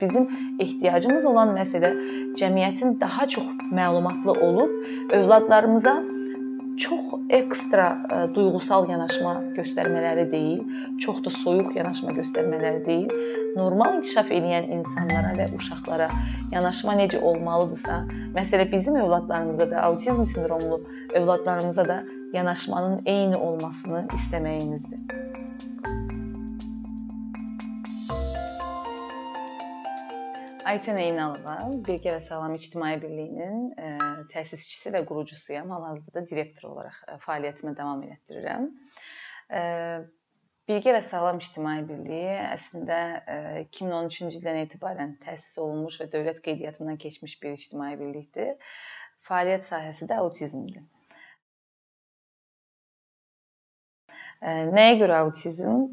Bizim ehtiyacımız olan məsələ cəmiyyətin daha çox məlumatlı olub övladlarımıza çox ekstra ə, e, duyğusal yanaşma göstərmələri deyil, çox da soyuq yanaşma göstərmələri deyil, normal inkişaf edən insanlara və uşaqlara yanaşma necə olmalıdırsa, məsələ bizim övladlarımıza da, autizm sindromlu övladlarımıza da yanaşmanın eyni olmasını istəməyimizdir. Aytən Eynalova, Birgə və Sağlam İctimai Birliyinin ə, e, təsisçisi və qurucusuyam. Hal-hazırda direktor olaraq ə, e, fəaliyyətimi davam etdirirəm. Ə, e, Birgə və Sağlam İctimai Birliyi əslində ə, 2013-cü ildən etibarən təsis olunmuş və dövlət qeydiyyatından keçmiş bir ictimai birlikdir. Fəaliyyət sahəsi də autizmdir. Nəyə görə autizm?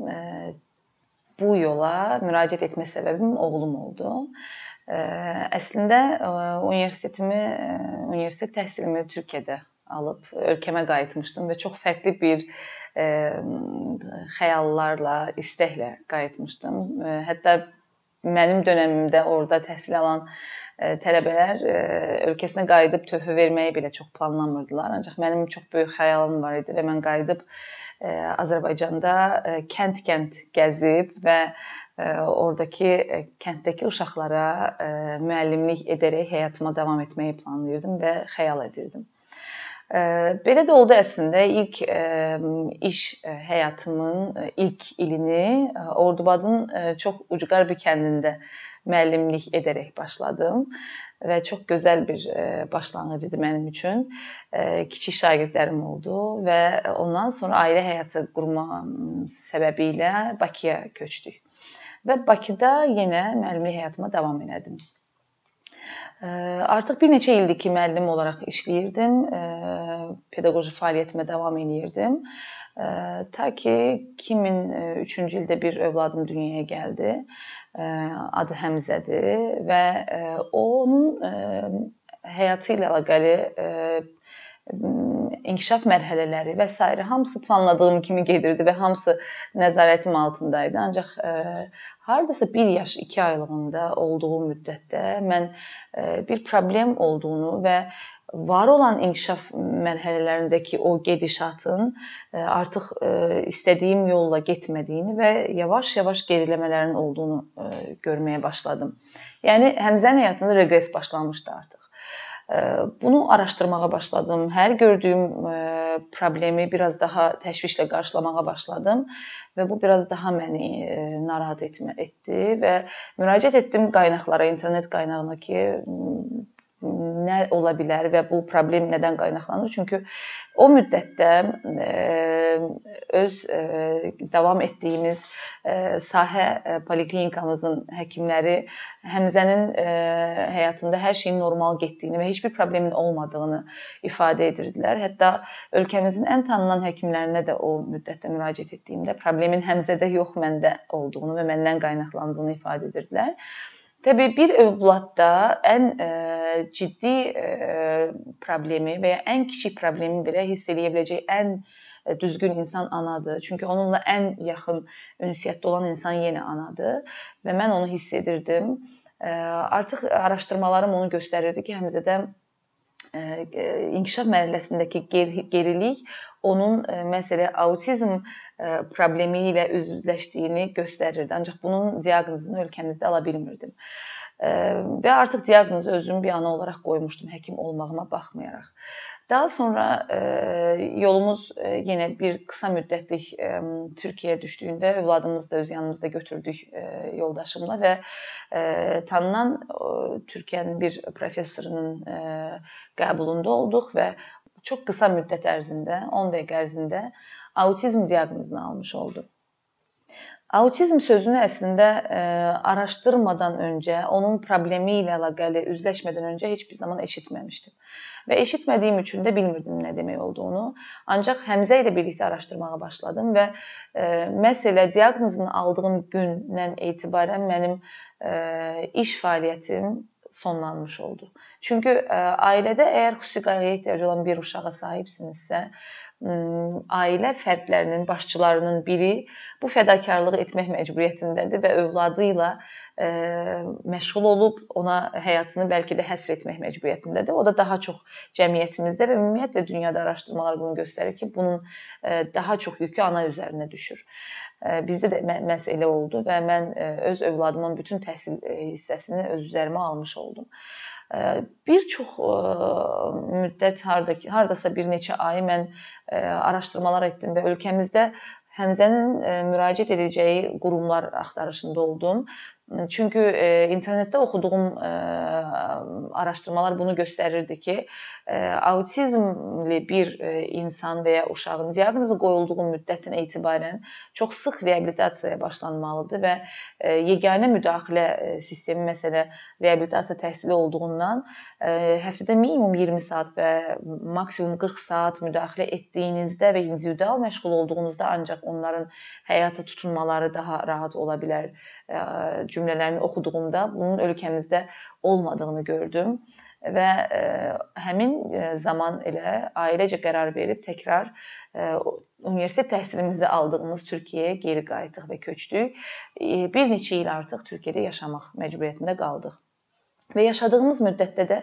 Bu yola müraciət etmə səbəbim oğlum oldu. Əslində universitetimi, universitet təhsilimi Türkiyədə alıb ölkəmə qayıtmışdım və çox fərqli bir xəyallarla, istəklə qayıtmışdım. Hətta mənim dövrümdə orada təhsil alan tələbələr ölkəsinə qayıdıb töhfə verməyi belə çox planlamırdılar. Ancaq mənim çox böyük xəyalım var idi və mən qayıdıb Azərbaycanda kənd-kənd gəzib və oradakı kənddəki uşaqlara müəllimlik edərək həyatıma davam etməyi planlayırdım və xəyal edirdim. Belə də oldu əslində. İlk iş həyatımın ilk ilini Ordubadın çox ucqar bir kəndində müəllimlik edərək başladım və çox gözəl bir başlanğıc idi mənim üçün. Kiçik şagirdlərim oldu və ondan sonra ailə həyatı qurmam səbəbilə Bakıya köçdük və Bakıda yenə müəllimlik həyatıma davam elədim. Artıq bir neçə ildir ki, müəllim olaraq işləyirdim. Pedaqoji fəaliyyətimə davam eləyirdim. Ta ki 2003-cü ildə bir övladım dünyaya gəldi. Adı Həmzədir və onun həyatı ilə əlaqəli inkişaf mərhələləri və s. hamısı planladığım kimi gedirdi və hamısı nəzarətim altında idi. Ancaq e, hardasa 1 yaş 2 aylığında olduğu müddətdə mən e, bir problem olduğunu və var olan inkişaf mərhələlərindəki o gedişatın e, artıq istədiyim yolla getmədiyini və yavaş-yavaş geriləmələrin olduğunu görməyə başladım. Yəni Həmzənin həyatında reqres başlamışdı artıq. Bunu araşdırmağa başladım. Hər gördüyüm problemi biraz daha təşvişlə qarşılamağa başladım və bu biraz daha məni narahat etmə etdi və müraciət etdim qaynaqlara, internet qaynağına ki, nə ola bilər və bu problem nədən qaynaqlanır? Çünki o müddətdə öz davam etdiyimiz sahə poliklinikamızın həkimləri Həmzənin həyatında hər şeyin normal getdiyini və heç bir problemin olmadığını ifadə edirdilər. Hətta ölkəmizin ən tanınan həkimlərinə də o müddətdə müraciət etdiyimdə problemin Həmzədə yox, məndə olduğunu və məndən qaynaqlandığını ifadə edirdilər. Təbii bir övladda ən ə, e, ciddi ə, e, problemi və ya ən kiçik problemi belə hiss eləyə biləcək ən e, düzgün insan anadır. Çünki onunla ən yaxın ünsiyyətdə olan insan yenə anadır və mən onu hiss edirdim. Ə, artıq araşdırmalarım onu göstərirdi ki, Həmzədə inkişaf mərhələsindəki gerilik onun məsələ autizm problemi ilə üzləşdiyini göstərirdi. Ancaq bunun diaqnozunu ölkəmizdə ala bilmirdim. Və artıq diaqnozu özüm bir ana olaraq qoymuşdum həkim olmağıma baxmayaraq. Daha sonra yolumuz yenə bir qısa müddətlik Türkiyəyə düşdüyündə övladımızı da öz yanımızda götürdük yoldaşımla və tanınan Türkiyənin bir professorunun qəbulunda olduq və çox qısa müddət ərzində, 10 dəqiqə ərzində autizm diaqnozunu almış olduq. Autizm sözünü əslində ə, araşdırmadan öncə, onun problemi ilə əlaqəli üzləşmədən öncə heç bir zaman eşitməmişdim. Və eşitmədiyim üçün də bilmirdim nə demək olduğunu. Ancaq Həmzə ilə birlikdə araşdırmağa başladım və ə, məsələ diaqnozunu aldığım gündən etibarən mənim ə, iş fəaliyyətim sonlanmış oldu. Çünki ə, ailədə əgər xüsusi qayğıya ehtiyacı olan bir uşağa sahibsinizsə, ailə fərdlərinin, başçılarının biri bu fədakarlığı etmək məcburiyyətindədir və övladı ilə e, məşğul olub ona həyatını bəlkə də həsr etmək məcburiyyətindədir. O da daha çox cəmiyyətimizdə və ümumiyyətlə dünyada araşdırmalar bunu göstərir ki, bunun e, daha çox yükü ana üzərinə düşür. E, bizdə də məhz elə oldu və mən öz övladımın bütün təhsil hissəsini öz üzərimə almış oldum bir çox müddət harda hardasa bir neçə ay mən araşdırmalar etdim və ölkəmizdə Həmzənin müraciət edəcəyi qurumlar axtarışında oldum Çünki e, internetdə oxuduğum e, araşdırmalar bunu göstərirdi ki, e, autizmli bir e, insan və ya uşağın diaqnozu qoyulduğu müddətdən etibarən çox sıx reabilitasiyaya başlanmalıdır və e, yeganə müdaxilə e, sistemi məsələ reabilitasiya təhsili olduğundan e, həftədə minimum 20 saat və maksimum 40 saat müdaxilə etdiyinizdə və individual məşğul olduğunuzda ancaq onların həyata tutunmaları daha rahat ola bilər cümlələrini oxuduğumda bunun ölkəmizdə olmadığını gördüm və ə, həmin zaman elə ailecə qərar verib təkrar ə, universitet təhsilimizi aldığımız Türkiyəyə geri qayıtdıq və köçdük. Bir neçə il artıq Türkiyədə yaşamaq məcburiyyətində qaldıq. Və yaşadığımız müddətdə də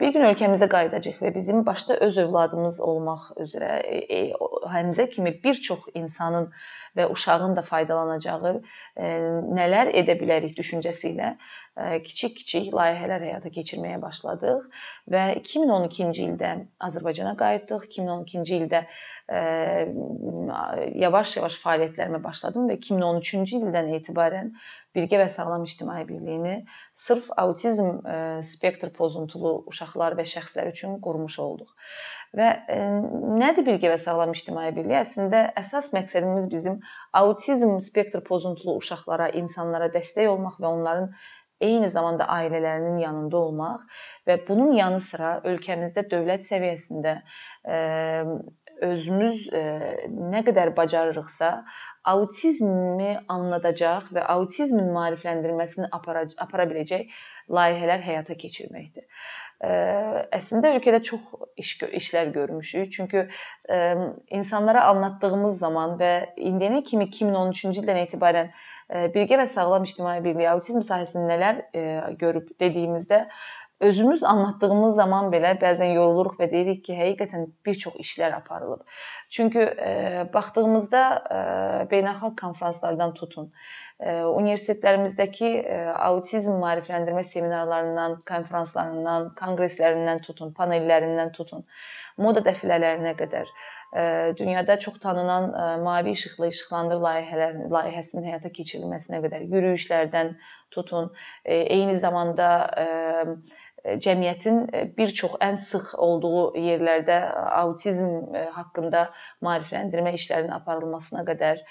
bir gün ölkəmizə qayıdacağıq və bizim başda öz övladımız olmaq üzrə e, e, Həmzə kimi bir çox insanın və uşağın da faydalanacağı e, nələr edə bilərik düşüncəsi ilə kiçik-kiçik layihələr həyata keçirməyə başladıq və 2012-ci ildə Azərbaycana qayıtdıq. 2012-ci ildə yavaş-yavaş fəaliyyətlərimə başladım və 2013-cü ildən etibarən Birgə və Sağlam İctimai Birliyini sırf autizm spektr pozuntulu uşaqlar və şəxslər üçün qurmuş olduq. Və nədir Birgə və Sağlam İctimai Birliyi? Əslində əsas məqsədimiz bizim autizm spektr pozuntulu uşaqlara, insanlara dəstək olmaq və onların eyni zamanda ailələrinin yanında olmaq və bunun yanı sıra ölkəmizdə dövlət səviyyəsində özümüz nə qədər bacarırıqsa, autizmi anladacaq və autizmin maarifləndirilməsini apara, apara biləcək layihələr həyata keçirməkdir. Əslində ölkədə çox iş işlər görmüşük. Çünki insanlara anlatdığımız zaman və indiyənə kimi 2013-cü ildən etibarən Birgə və Sağlam İctimai Birliyi autizm sahəsində nələr görüb dediyimizdə özümüz anlatdığımız zaman belə bəzən yoruluruq və deyirik ki, həqiqətən bir çox işlər aparılıb. Çünki e, baxdığımızda e, beynəlxalq konfranslardan tutun, e, universitetlərimizdəki e, autizm maarifləndirmə seminarlarından, konfranslarından, konqreslərindən tutun, panellərindən tutun, moda dəfilələrinə qədər dünyada çox tanınan mavi işıqlı işıqlandır layihələr layihəsinin həyata keçirilməsinə qədər yürüyüşlərdən tutun, eyni zamanda cəmiyyətin bir çox ən sıx olduğu yerlərdə autizm haqqında maarifləndirmə işlərinin aparılmasına qədər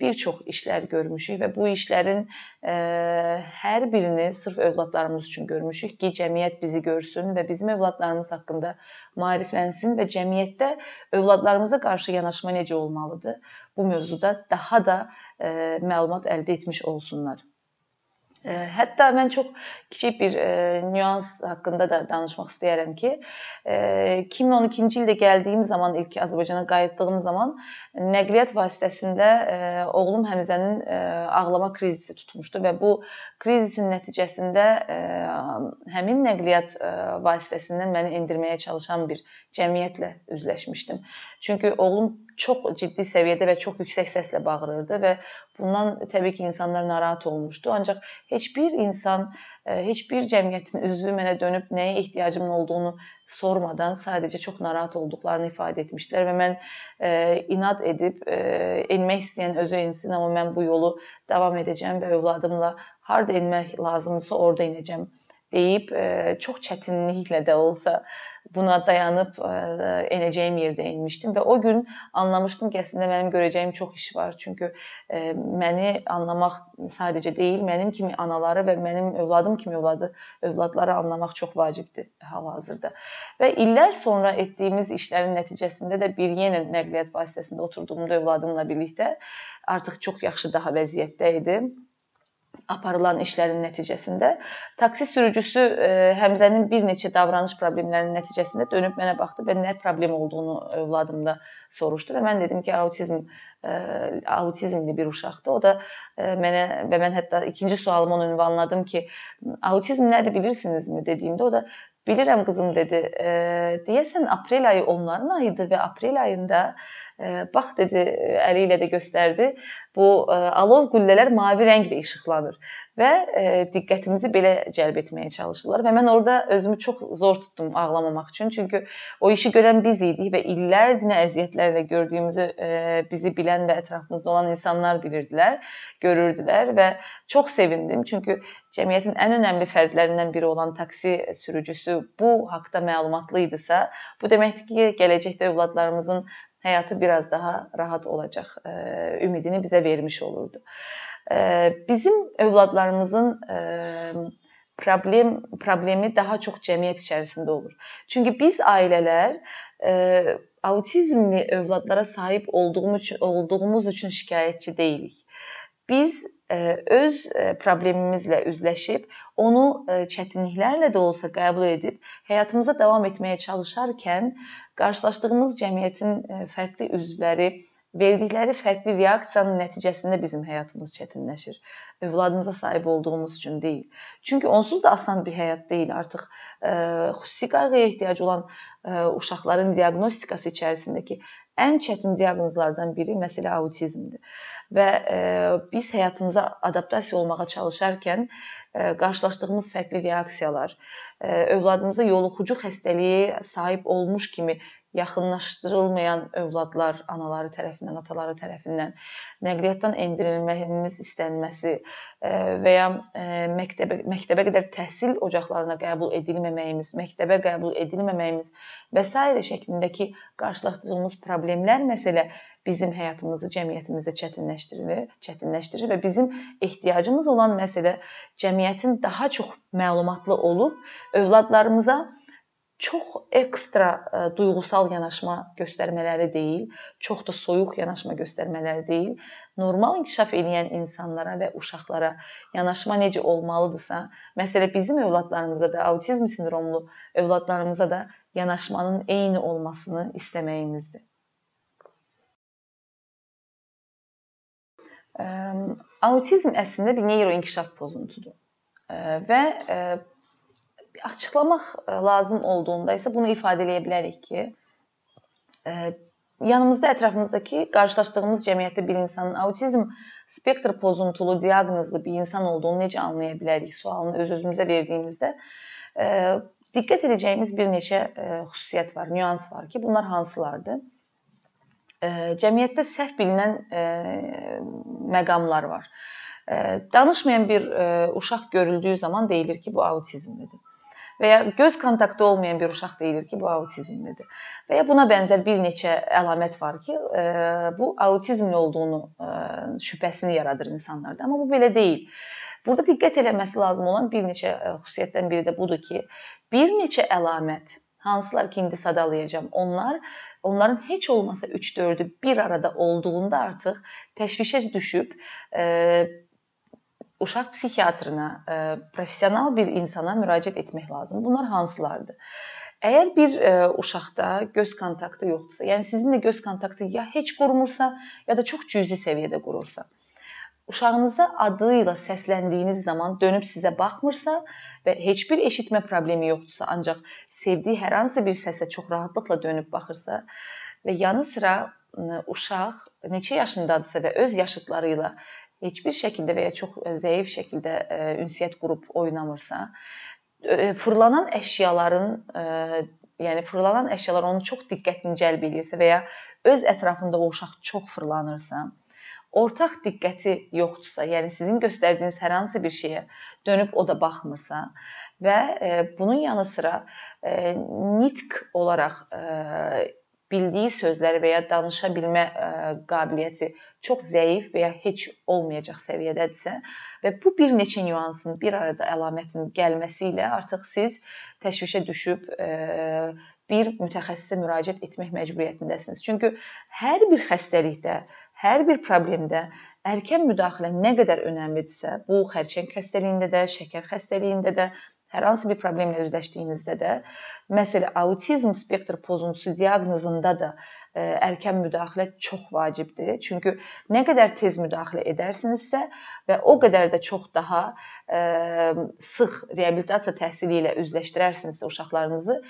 bir çox işlər görmüşük və bu işlərin hər birini sırf övladlarımız üçün görmüşük ki, cəmiyyət bizi görsün və bizim övladlarımız haqqında maariflənsin və cəmiyyətdə övladlarımıza qarşı yanaşma necə olmalıdır? Bu mövzuda daha da məlumat əldə etmiş olsunlar. Hətta mən çox kiçik bir nüans haqqında da danışmaq istəyirəm ki, 2012-ci ildə gəldiyim zaman ilk Azərbaycana qayıtdığım zaman nəqliyyat vasitəsində oğlum Həmzənin ağlama krizisi tutmuşdu və bu krizisin nəticəsində həmin nəqliyyat vasitəsindən məni endirməyə çalışan bir cəmiyyətlə üzləşmişdim. Çünki oğlum çox ciddi səviyyədə və çox yüksək səslə bağırırdı və bundan təbii ki, insanlar narahat olmuşdu. Ancaq heç bir insan, e, heç bir cəmiyyətin üzvü mənə dönüb nəyə ehtiyacımın olduğunu sormadan sadəcə çox narahat olduqlarını ifadə etmişdilər və mən e, inad edib enmək istəyən özü ensin, amma mən bu yolu davam edəcəm və övladımla harda enmək lazımdırsa orada enəcəm deyib çox çətinliklə də olsa buna dayanıb enəcəyim yerdə enmişdim və o gün anlamışdım ki, əslində mənim görəcəyim çox iş var. Çünki məni anlamaq sadəcə deyil, mənim kimi anaları və mənim övladım kimi övladı övladları anlamaq çox vacibdir hal-hazırda. Və illər sonra etdiyimiz işlərin nəticəsində də bir yenə nəqliyyat vasitəsində oturduğumda övladımla birlikdə artıq çox yaxşı daha vəziyyətdə idim aparılan işlərin nəticəsində taksi sürücüsü e, Həmzənin bir neçə davranış problemlərinin nəticəsində dönüb mənə baxdı və nə problem olduğunu övladımda soruşdu və mən dedim ki, autizm e, autizmli bir uşaqdır. O da e, mənə və mən hətta ikinci sualımı onu ünvanladım ki, autizm nədir bilirsinizmi dediyimdə o da bilirəm qızım dedi. E, deyəsən aprel ayı onların ayıdır və aprel ayında Bax dedi, əli ilə də göstərdi. Bu alov güllələr mavi rənglə işıqlanır və diqqətimizi belə cəlb etməyə çalışırlar və mən orada özümü çox zor tutdum ağlamamaq üçün. Çünki o işi görən biz idik və illərdir nə əziyyətlərlə gördüyümüzü bizi bilən və ətrafımızda olan insanlar bilirdilər, görürdülər və çox sevindim. Çünki cəmiyyətin ən önəmli fərdlərindən biri olan taksi sürücüsü bu haqqda məlumatlı idisə, bu deməkdir ki, gələcəkdə övladlarımızın həyatı biraz daha rahat olacaq ümidini bizə vermiş olurdu. Bizim övladlarımızın problem problemi daha çox cəmiyyət içərisində olur. Çünki biz ailələr autizmli övladlara sahib olduğumuz üçün, olduğumuz üçün şikayətçi deyilik. Biz öz problemimizlə üzləşib, onu çətinliklərlə də olsa qəbul edib həyatımıza davam etməyə çalışarkən qarşılaşdığımız cəmiyyətin fərqli üzvləri verdikləri fərqli reaksiyanın nəticəsində bizim həyatımız çətinləşir. Övladımıza sahib olduğumuz üçün deyil. Çünki onsuz da asan bir həyat deyil. Artıq ə, xüsusi qayğıya ehtiyacı olan ə, uşaqların diaqnostikası içərisindəki ən çətin diaqnozlardan biri məsələ autizmdir. Və ə, biz həyatımıza adaptasiya olmağa çalışarkən ə, qarşılaşdığımız fərqli reaksiyalar, ə, övladımıza yoluxucu xəstəliyə sahib olmuş kimi yaxınlaşdırılmayan övladlar anaları tərəfindən, ataları tərəfindən nəqliyyatdan endirilməyimiz istənilməsi e, və ya e, məktəbə məktəbə qədər təhsil ocaqlarına qəbul edilməməyimiz, məktəbə qəbul edilməməyimiz və s. şəklindəki qarşılaşdığımız problemlər məsələ bizim həyatımızı, cəmiyyətimizdə çətinləşdirir, çətinləşdirir və bizim ehtiyacımız olan məsələ cəmiyyətin daha çox məlumatlı olub övladlarımıza çox ekstra ə, e, duyğusal yanaşma göstərmələri deyil, çox da soyuq yanaşma göstərmələri deyil, normal inkişaf edən insanlara və uşaqlara yanaşma necə olmalıdırsa, məsələ bizim övladlarımıza da, autizm sindromlu övladlarımıza da yanaşmanın eyni olmasını istəməyimizdir. Ə, autizm əslində bir neyroinkişaf pozuntusudur və ə, açıqlamaq e, lazım olduğunda isə bunu ifadə edə bilərik ki, e, yanımızda, ətrafımızdakı qarşılaşdığımız cəmiyyətdə bir insanın autizm spektr pozuntulu diaqnozlu bir insan olduğunu necə anlaya bilərik sualını öz-özümüzə verdiyimizdə e, diqqət edəcəyimiz bir neçə xüsusiyyət var, nüans var ki, bunlar hansılardır? Cəmiyyətdə səhv bilinən məqamlar var. Danışmayan bir uşaq görüldüyü zaman deyilir ki, bu autizmlidir və ya göz kontaktı olmayan bir uşaq deyilir ki, bu autizmlidir. Və ya buna bənzər bir neçə əlamət var ki, e, bu autizmli olduğunu e, şübhəsini yaradır insanlarda, amma bu belə deyil. Burada diqqət eləməsi lazım olan bir neçə e, xüsusiyyətdən biri də budur ki, bir neçə əlamət hansılar ki indi sadalayacağam. Onlar onların heç olmasa 3-4-ü bir arada olduğunda artıq təşvişə düşüb uşaq psixiatrına, e, professional bir insana müraciət etmək lazımdır. Bunlar hansılardır? Əgər bir ə, e, uşaqda göz kontaktı yoxdursa, yəni sizinlə göz kontaktı ya heç qurmursa, ya da çox cüzi səviyyədə qurursa, uşağınıza adı ilə səsləndiyiniz zaman dönüb sizə baxmırsa və heç bir eşitmə problemi yoxdursa, ancaq sevdiyi hər hansı bir səsə çox rahatlıqla dönüb baxırsa və yanı sıra uşaq neçə yaşındadısa və öz yaşıdları ilə heç bir şəkildə və ya çox e, zəif şəkildə e, ünsiyyət qurub oynamırsa, e, fırlanan əşyaların yəni fırlanan əşyalar onun çox diqqətini cəlb edirsə və ya öz ətrafında o uşaq çox fırlanırsa, ortaq diqqəti yoxdursa, yəni sizin göstərdiyiniz hər hansı bir şeyə dönüb o da baxmırsa və bunun yanı sıra nitq olaraq bildiyi sözləri və ya danışa bilmə ə, qabiliyyəti çox zəif və ya heç olmayacaq səviyyədədirsə və bu bir neçə nüansın bir arada əlamətin gəlməsi ilə artıq siz təşvişə düşüb ə, bir mütəxəssisə müraciət etmək məcburiyyətindəsiniz. Çünki hər bir xəstəlikdə hər bir problemdə erkən müdaxilə nə qədər önəmlidirsə, bu xərçəng xəstəliyində də, şəkər xəstəliyində də, hər hansı bir problemlə üzləşdiyinizdə də, məsələn, autizm spektr pozuntusu diaqnozunda da e, erkən müdaxilə çox vacibdir. Çünki nə qədər tez müdaxilə edərsinizsə və o qədər də çox daha ə, e, sıx reabilitasiya təhsili ilə üzləşdirərsinizsə uşaqlarınızı,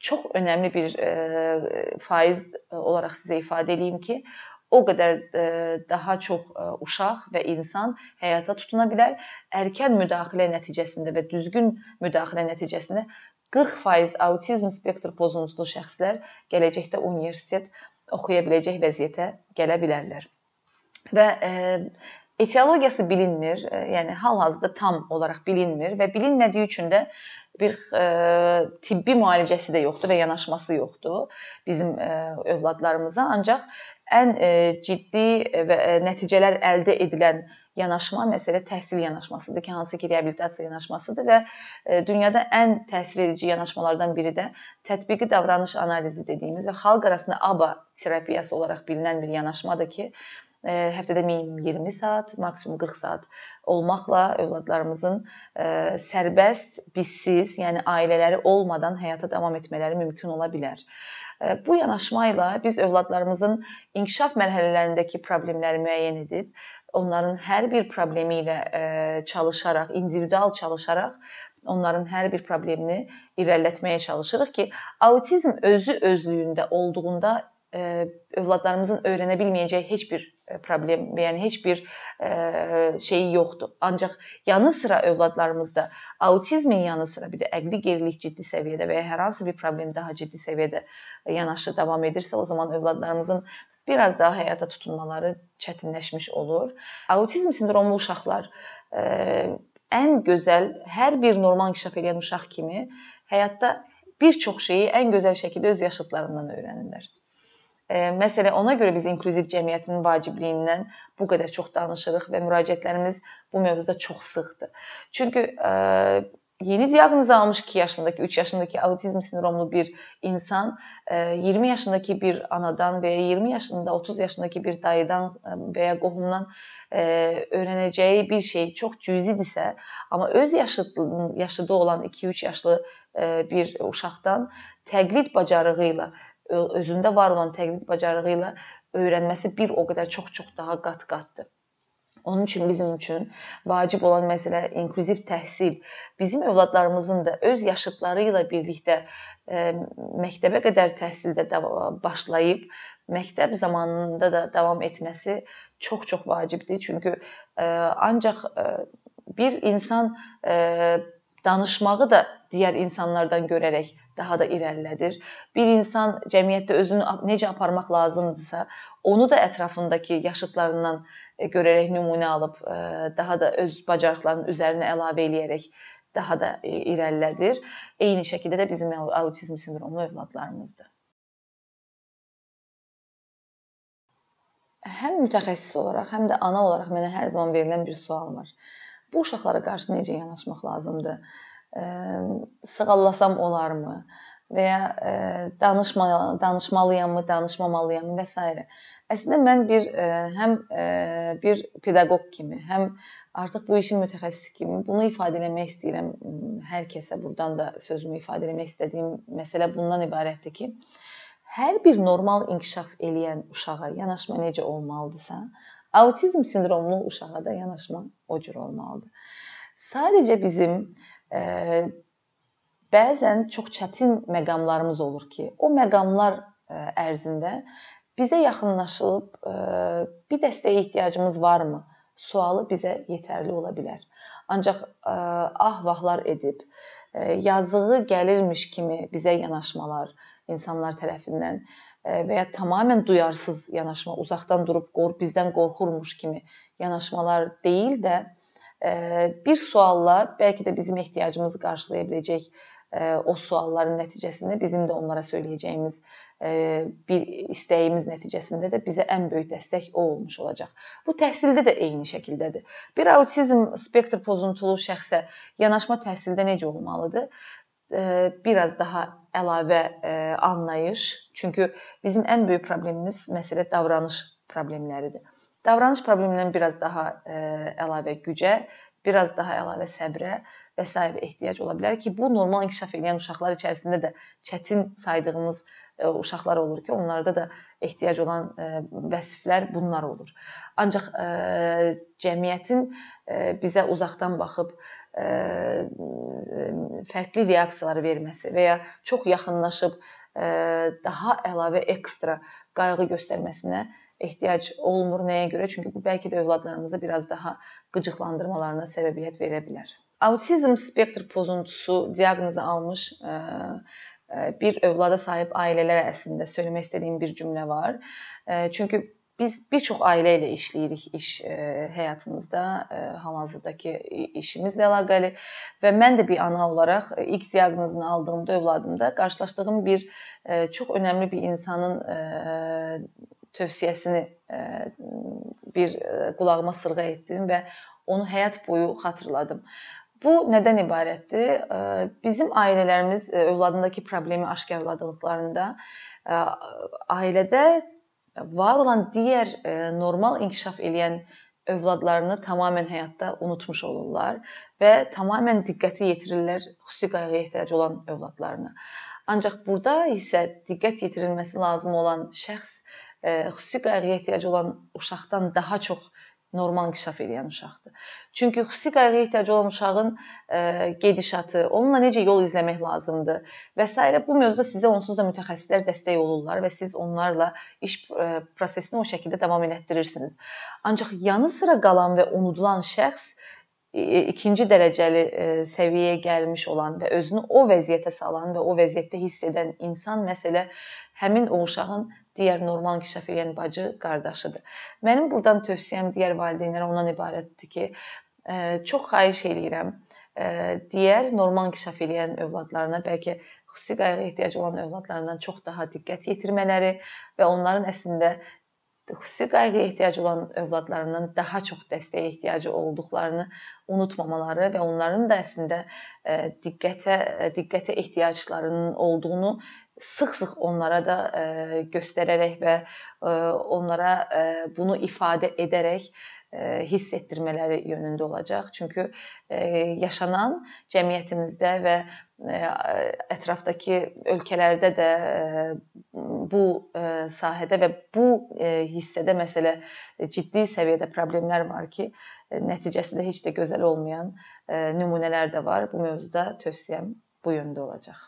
çox önəmli bir ə, e, faiz olaraq sizə ifadə edeyim ki, o qədər e, daha çox e, uşaq və insan həyata tutuna bilər. Erkən müdaxilə nəticəsində və düzgün müdaxilə nəticəsində 40% autizm spektr pozuntulu şəxslər gələcəkdə universitet oxuya biləcək vəziyyətə gələ bilərlər. Və e, etiologiyası bilinmir, e, yəni hal-hazırda tam olaraq bilinmir və bilinmədiyi üçün də bir e, tibbi müalicəsi də yoxdur və yanaşması yoxdur bizim e, övladlarımıza. Ancaq ən e, ciddi və e, nəticələr əldə edilən yanaşma məsələ təhsil yanaşmasıdır ki, hansı ki, reabilitasiya yanaşmasıdır və e, dünyada ən təsir edici yanaşmalardan biri də tətbiqi davranış analizi dediyimiz və xalq arasında ABA terapiyası olaraq bilinən bir yanaşmadır ki, həftədə minimum 20 saat, maksimum 40 saat olmaqla övladlarımızın sərbəst, bizsiz, yəni ailələri olmadan həyata davam etmələri mümkün ola bilər. Bu yanaşma ilə biz övladlarımızın inkişaf mərhələlərindəki problemləri müəyyən edib, onların hər bir problemi ilə çalışaraq, individual çalışaraq onların hər bir problemini irəlilətməyə çalışırıq ki, autizm özü özlüyündə olduğunda övladlarımızın öyrənə bilməyəcəyi heç bir problem, yəni heç bir şeyi yoxdur. Ancaq yanı sıra övladlarımızda autizmin yanı sıra bir də əqli gerilik ciddi səviyyədə və ya hər hansı bir problem daha ciddi səviyyədə yanaşı davam edirsə, o zaman övladlarımızın biraz daha həyata tutunmaları çətinləşmiş olur. Autizm sindromlu uşaqlar ən gözəl, hər bir normal inkişaf edən uşaq kimi həyatda bir çox şeyi ən gözəl şəkildə öz yaşıdlarından öyrənirlər. Məsələn, ona görə biz inklüziv cəmiyyətin vacibliyindən bu qədər çox danışırıq və müraciətlərimiz bu mövzuda çox sıxdır. Çünki yeni diaqnoz almış 2 yaşındakı, 3 yaşındakı autizm sindromlu bir insan 20 yaşındakı bir anadan və ya 20 yaşında, 30 yaşındakı bir dayıdan və ya qohumdan öyrənəcəyi bir şey çox cüzidirsə, amma öz yaşıdlığının yaşıdı olan 2-3 yaşlı bir uşaqdan təqlid bacarığı ilə özündə var olan təqlid bacarığı ilə öyrənməsi bir o qədər çox-çox daha qat-qatdır. Onun üçün bizim üçün vacib olan məsələ inklüziv təhsil. Bizim övladlarımızın da öz yaşıdları ilə birlikdə e, məktəbə qədər təhsildə başlayıb məktəb zamanında da davam etməsi çox-çox vacibdir. Çünki e, ancaq e, bir insan danışmağı da digər insanlardan görərək daha da irəlilədir. Bir insan cəmiyyətdə özünü necə aparmaq lazımdırsa, onu da ətrafındakı yaşıdlarından e, görərək nümunə alıb e, daha da öz bacarıqlarının üzərinə əlavə eləyərək daha da e, irəlilədir. Eyni şəkildə də bizim autizm sindromlu övladlarımızdır. Həm mütəxəssis olaraq, həm də ana olaraq mənə hər zaman verilən bir sual var. Bu uşaqlara qarşı necə yanaşmaq lazımdır? sığallasam olarmı və ya danışma danışmalıyammı, danışmamalıyam və s. Əslində mən bir həm bir pedaqoq kimi, həm artıq bu işin mütəxəssisi kimi bunu ifadə etmək istəyirəm hər kəsə. Burdan da sözümü ifadə etmək istədiyim məsələ bundan ibarətdir ki, hər bir normal inkişaf eləyən uşağa yanaşma necə olmalıdırsa, autizm sindromlu uşağa da yanaşma o cür olmalıdır. Sadəcə bizim bəzən çox çətin məqamlarımız olur ki, o məqamlar ərzində bizə yaxınlaşıb bir dəstəyə ehtiyacımız varmı? Sualı bizə yetərli ola bilər. Ancaq ah vahlar edib yazığı gəlirmiş kimi bizə yanaşmalar insanlar tərəfindən və ya tamamilə duyarsız yanaşma, uzaqdan durub qor bizdən qorxurmuş kimi yanaşmalar deyil də bir sualla bəlkə də bizim ehtiyacımızı qarşılaya biləcək o sualların nəticəsində bizim də onlara söyləyəcəyimiz bir istəyimiz nəticəsində də bizə ən böyük dəstək o olmuş olacaq. Bu təhsildə də eyni şəkildədir. Bir autizm spektr pozuntulu şəxsə yanaşma təhsildə necə olmalıdır? biraz daha əlavə anlayış. Çünki bizim ən böyük problemimiz məsələ davranış problemləridir. davranış problemindən biraz daha əlavə gücə, biraz daha əlavə səbrə və s. ehtiyac ola bilər ki, bu normal inkişaf edən uşaqlar içərisində də çətin saydığımız uşaqlar olur ki, onlarda da ehtiyac olan vəsiflər bunlar olur. Ancaq cəmiyyətin bizə uzaqdan baxıb fərqli reaksiyalar verməsi və ya çox yaxınlaşıb daha əlavə ekstra qayğı göstərməsinə ehtiyac olmur. Nəyə görə? Çünki bu bəlkə də övladlarımızı biraz daha qıcıqlandırmalarına səbəbiyyət verə bilər. Autizm spektr pozuntusu diaqnozu almış bir övlada sahib ailələr əslində söyləmək istədiyim bir cümlə var. Çünki biz bir çox ailə ilə işləyirik iş həyatımızda, hal-hazırdakı işimizlə əlaqəli və mən də bir ana olaraq ilk diaqnozunu aldığımda övladımda qarşılaşdığım bir çox önəmli bir insanın tövsiyəsini bir qulağıma sırğa etdim və onu həyat boyu xatırladım. Bu nədən ibarətdir? Bizim ailələrimiz övladındakı problemi aşkarladıqlarında ailədə var olan digər normal inkişaf edən övladlarını tamamilə həyatda unutmuş olurlar və tamamilə diqqəti yetirirlər xüsusi qayğıya ehtiyacı olan övladlarına. Ancaq burada isə diqqət yetirilməsi lazım olan şəxs xüsusi qayğıya ehtiyacı olan uşaqdan daha çox normal inkişaf edən uşaqdır. Çünki xüsusi qayğıya ehtiyacı olan uşağın ə, gedişatı, onunla necə yol izləmək lazımdır və s. bu mövzuda sizə onsuz da mütəxəssislər dəstək olurlar və siz onlarla iş ə, prosesini o şəkildə davam etdirirsiniz. Ancaq yanı sıra qalan və unudulan şəxs ikinci dərəcəli səviyyəyə gəlmiş olan və özünü o vəziyyətə salan və o vəziyyətdə hiss edən insan məsələ həmin o uşağın digər normal inkişaf edən bacı qardaşıdır. Mənim burdan tövsiyəm digər valideynlərə ondan ibarətdir ki, çox xahiş eləyirəm, digər normal inkişaf edən övladlarına bəlkə xüsusi qayğı ehtiyacı olan övladlarından çox daha diqqət yetirmələri və onların əslində xüsusi qayğıya ehtiyacı olan övladlarından daha çox dəstəyə ehtiyacı olduqlarını unutmamaları və onların da əslində diqqətə diqqətə ehtiyaclarının olduğunu sıx-sıx onlara da göstərərək və onlara bunu ifadə edərək hiss etdirmələri yönündə olacaq. Çünki yaşanan cəmiyyətimizdə və ətrafdakı ölkələrdə də bu sahədə və bu hissədə məsələ ciddi səviyyədə problemlər var ki, nəticəsi də heç də gözəl olmayan nümunələr də var. Bu mövzuda tövsiyəm bu yöndə olacaq.